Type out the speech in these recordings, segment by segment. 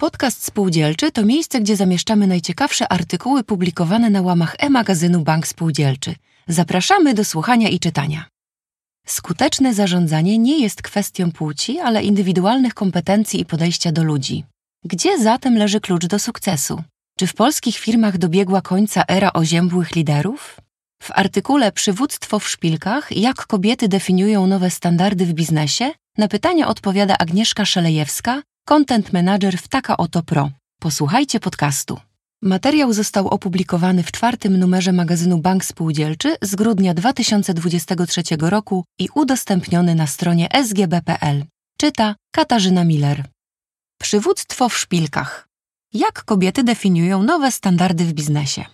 Podcast Spółdzielczy to miejsce, gdzie zamieszczamy najciekawsze artykuły publikowane na łamach e-magazynu Bank Spółdzielczy. Zapraszamy do słuchania i czytania. Skuteczne zarządzanie nie jest kwestią płci, ale indywidualnych kompetencji i podejścia do ludzi. Gdzie zatem leży klucz do sukcesu? Czy w polskich firmach dobiegła końca era oziębłych liderów? W artykule Przywództwo w szpilkach jak kobiety definiują nowe standardy w biznesie na pytania odpowiada Agnieszka Szelejewska, content manager w Taka Oto Pro. Posłuchajcie podcastu. Materiał został opublikowany w czwartym numerze magazynu Bank Spółdzielczy z grudnia 2023 roku i udostępniony na stronie sgb.pl. Czyta Katarzyna Miller. Przywództwo w szpilkach. Jak kobiety definiują nowe standardy w biznesie?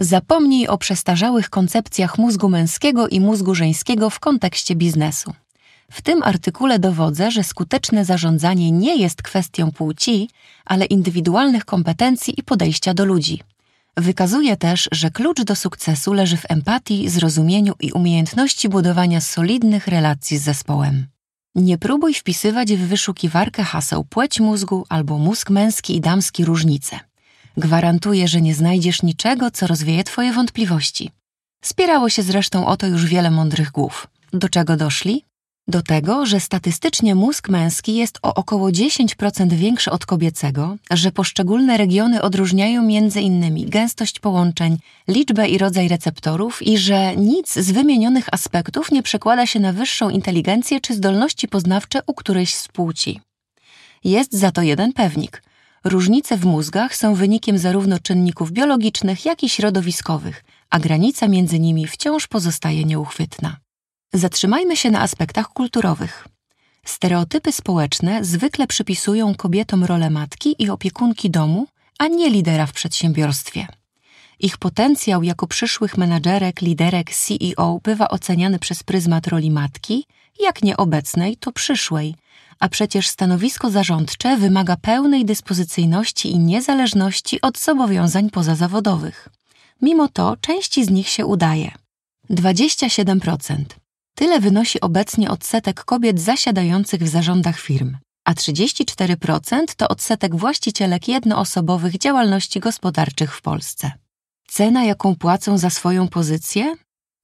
Zapomnij o przestarzałych koncepcjach mózgu męskiego i mózgu żeńskiego w kontekście biznesu. W tym artykule dowodzę, że skuteczne zarządzanie nie jest kwestią płci, ale indywidualnych kompetencji i podejścia do ludzi. Wykazuje też, że klucz do sukcesu leży w empatii, zrozumieniu i umiejętności budowania solidnych relacji z zespołem. Nie próbuj wpisywać w wyszukiwarkę haseł płeć mózgu albo mózg męski i damski różnice. Gwarantuję, że nie znajdziesz niczego, co rozwieje Twoje wątpliwości. Spierało się zresztą o to już wiele mądrych głów. Do czego doszli? Do tego, że statystycznie mózg męski jest o około 10% większy od kobiecego, że poszczególne regiony odróżniają między innymi gęstość połączeń, liczbę i rodzaj receptorów i że nic z wymienionych aspektów nie przekłada się na wyższą inteligencję czy zdolności poznawcze u którejś z płci. Jest za to jeden pewnik. Różnice w mózgach są wynikiem zarówno czynników biologicznych, jak i środowiskowych, a granica między nimi wciąż pozostaje nieuchwytna. Zatrzymajmy się na aspektach kulturowych. Stereotypy społeczne zwykle przypisują kobietom rolę matki i opiekunki domu, a nie lidera w przedsiębiorstwie. Ich potencjał jako przyszłych menadżerek, liderek, CEO bywa oceniany przez pryzmat roli matki, jak nie obecnej, to przyszłej, a przecież stanowisko zarządcze wymaga pełnej dyspozycyjności i niezależności od zobowiązań pozazawodowych. Mimo to części z nich się udaje. 27%. Tyle wynosi obecnie odsetek kobiet zasiadających w zarządach firm, a 34% to odsetek właścicielek jednoosobowych działalności gospodarczych w Polsce. Cena, jaką płacą za swoją pozycję?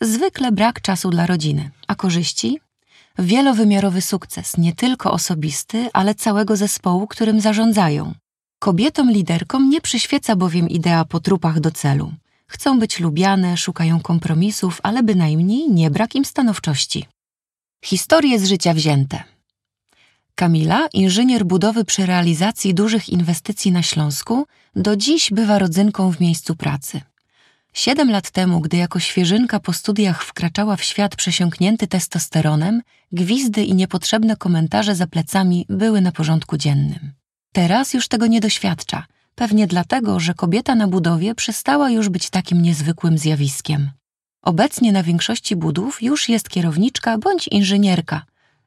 Zwykle brak czasu dla rodziny, a korzyści? Wielowymiarowy sukces, nie tylko osobisty, ale całego zespołu, którym zarządzają. Kobietom liderkom nie przyświeca bowiem idea po trupach do celu. Chcą być lubiane, szukają kompromisów, ale bynajmniej nie brak im stanowczości. Historie z życia wzięte. Kamila, inżynier budowy przy realizacji dużych inwestycji na Śląsku, do dziś bywa rodzynką w miejscu pracy. Siedem lat temu, gdy jako świeżynka po studiach wkraczała w świat przesiąknięty testosteronem, gwizdy i niepotrzebne komentarze za plecami były na porządku dziennym. Teraz już tego nie doświadcza – Pewnie dlatego, że kobieta na budowie przestała już być takim niezwykłym zjawiskiem. Obecnie na większości budów już jest kierowniczka bądź inżynierka.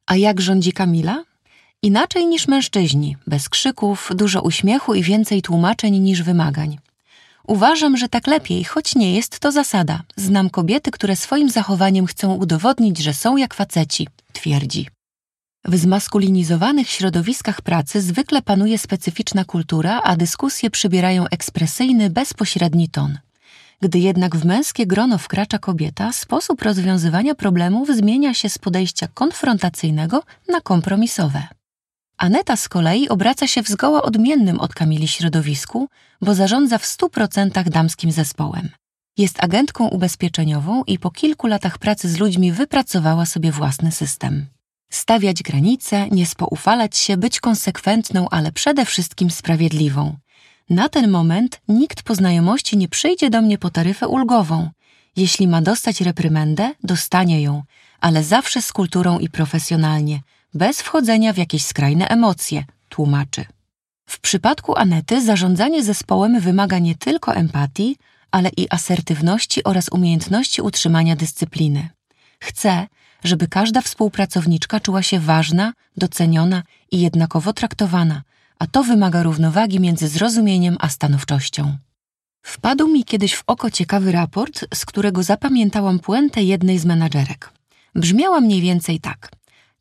A jak rządzi Kamila? Inaczej niż mężczyźni, bez krzyków, dużo uśmiechu i więcej tłumaczeń niż wymagań. Uważam, że tak lepiej, choć nie jest to zasada. Znam kobiety, które swoim zachowaniem chcą udowodnić, że są jak faceci, twierdzi. W zmaskulinizowanych środowiskach pracy zwykle panuje specyficzna kultura, a dyskusje przybierają ekspresyjny, bezpośredni ton. Gdy jednak w męskie grono wkracza kobieta, sposób rozwiązywania problemów zmienia się z podejścia konfrontacyjnego na kompromisowe. Aneta z kolei obraca się w zgoła odmiennym od Kamili środowisku, bo zarządza w stu procentach damskim zespołem. Jest agentką ubezpieczeniową i po kilku latach pracy z ludźmi wypracowała sobie własny system stawiać granice, nie spoufalać się, być konsekwentną, ale przede wszystkim sprawiedliwą. Na ten moment nikt po znajomości nie przyjdzie do mnie po taryfę ulgową. Jeśli ma dostać reprymendę, dostanie ją, ale zawsze z kulturą i profesjonalnie, bez wchodzenia w jakieś skrajne emocje, tłumaczy. W przypadku Anety zarządzanie zespołem wymaga nie tylko empatii, ale i asertywności oraz umiejętności utrzymania dyscypliny. Chce, żeby każda współpracowniczka czuła się ważna, doceniona i jednakowo traktowana, a to wymaga równowagi między zrozumieniem a stanowczością. Wpadł mi kiedyś w oko ciekawy raport, z którego zapamiętałam puentę jednej z menadżerek. Brzmiała mniej więcej tak.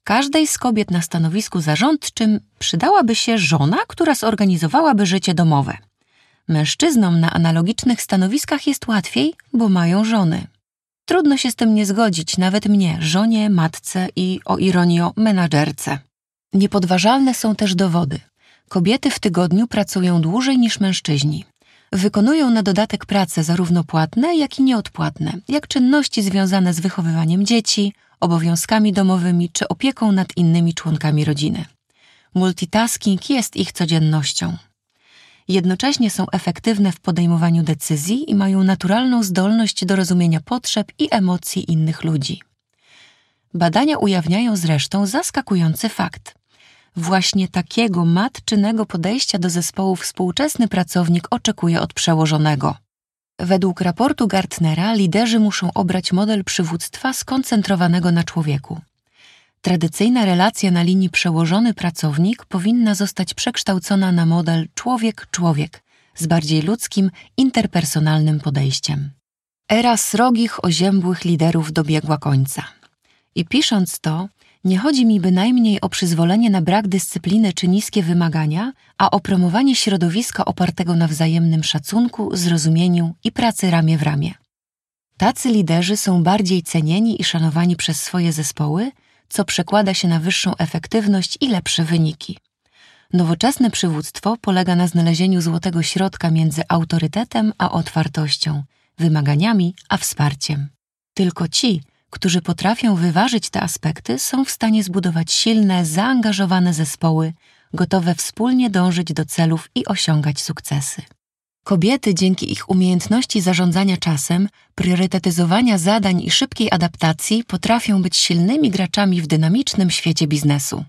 Każdej z kobiet na stanowisku zarządczym przydałaby się żona, która zorganizowałaby życie domowe. Mężczyznom na analogicznych stanowiskach jest łatwiej, bo mają żony. Trudno się z tym nie zgodzić, nawet mnie, żonie, matce i, o ironio, menadżerce. Niepodważalne są też dowody. Kobiety w tygodniu pracują dłużej niż mężczyźni. Wykonują na dodatek prace zarówno płatne, jak i nieodpłatne, jak czynności związane z wychowywaniem dzieci, obowiązkami domowymi czy opieką nad innymi członkami rodziny. Multitasking jest ich codziennością. Jednocześnie są efektywne w podejmowaniu decyzji i mają naturalną zdolność do rozumienia potrzeb i emocji innych ludzi. Badania ujawniają zresztą zaskakujący fakt. Właśnie takiego matczynego podejścia do zespołu współczesny pracownik oczekuje od przełożonego. Według raportu Gartnera liderzy muszą obrać model przywództwa skoncentrowanego na człowieku. Tradycyjna relacja na linii przełożony pracownik powinna zostać przekształcona na model człowiek-człowiek z bardziej ludzkim, interpersonalnym podejściem. Era srogich, oziębłych liderów dobiegła końca. I pisząc to, nie chodzi mi bynajmniej o przyzwolenie na brak dyscypliny czy niskie wymagania, a o promowanie środowiska opartego na wzajemnym szacunku, zrozumieniu i pracy ramię w ramię. Tacy liderzy są bardziej cenieni i szanowani przez swoje zespoły, co przekłada się na wyższą efektywność i lepsze wyniki. Nowoczesne przywództwo polega na znalezieniu złotego środka między autorytetem a otwartością, wymaganiami a wsparciem. Tylko ci, którzy potrafią wyważyć te aspekty, są w stanie zbudować silne, zaangażowane zespoły, gotowe wspólnie dążyć do celów i osiągać sukcesy. Kobiety dzięki ich umiejętności zarządzania czasem, priorytetyzowania zadań i szybkiej adaptacji potrafią być silnymi graczami w dynamicznym świecie biznesu.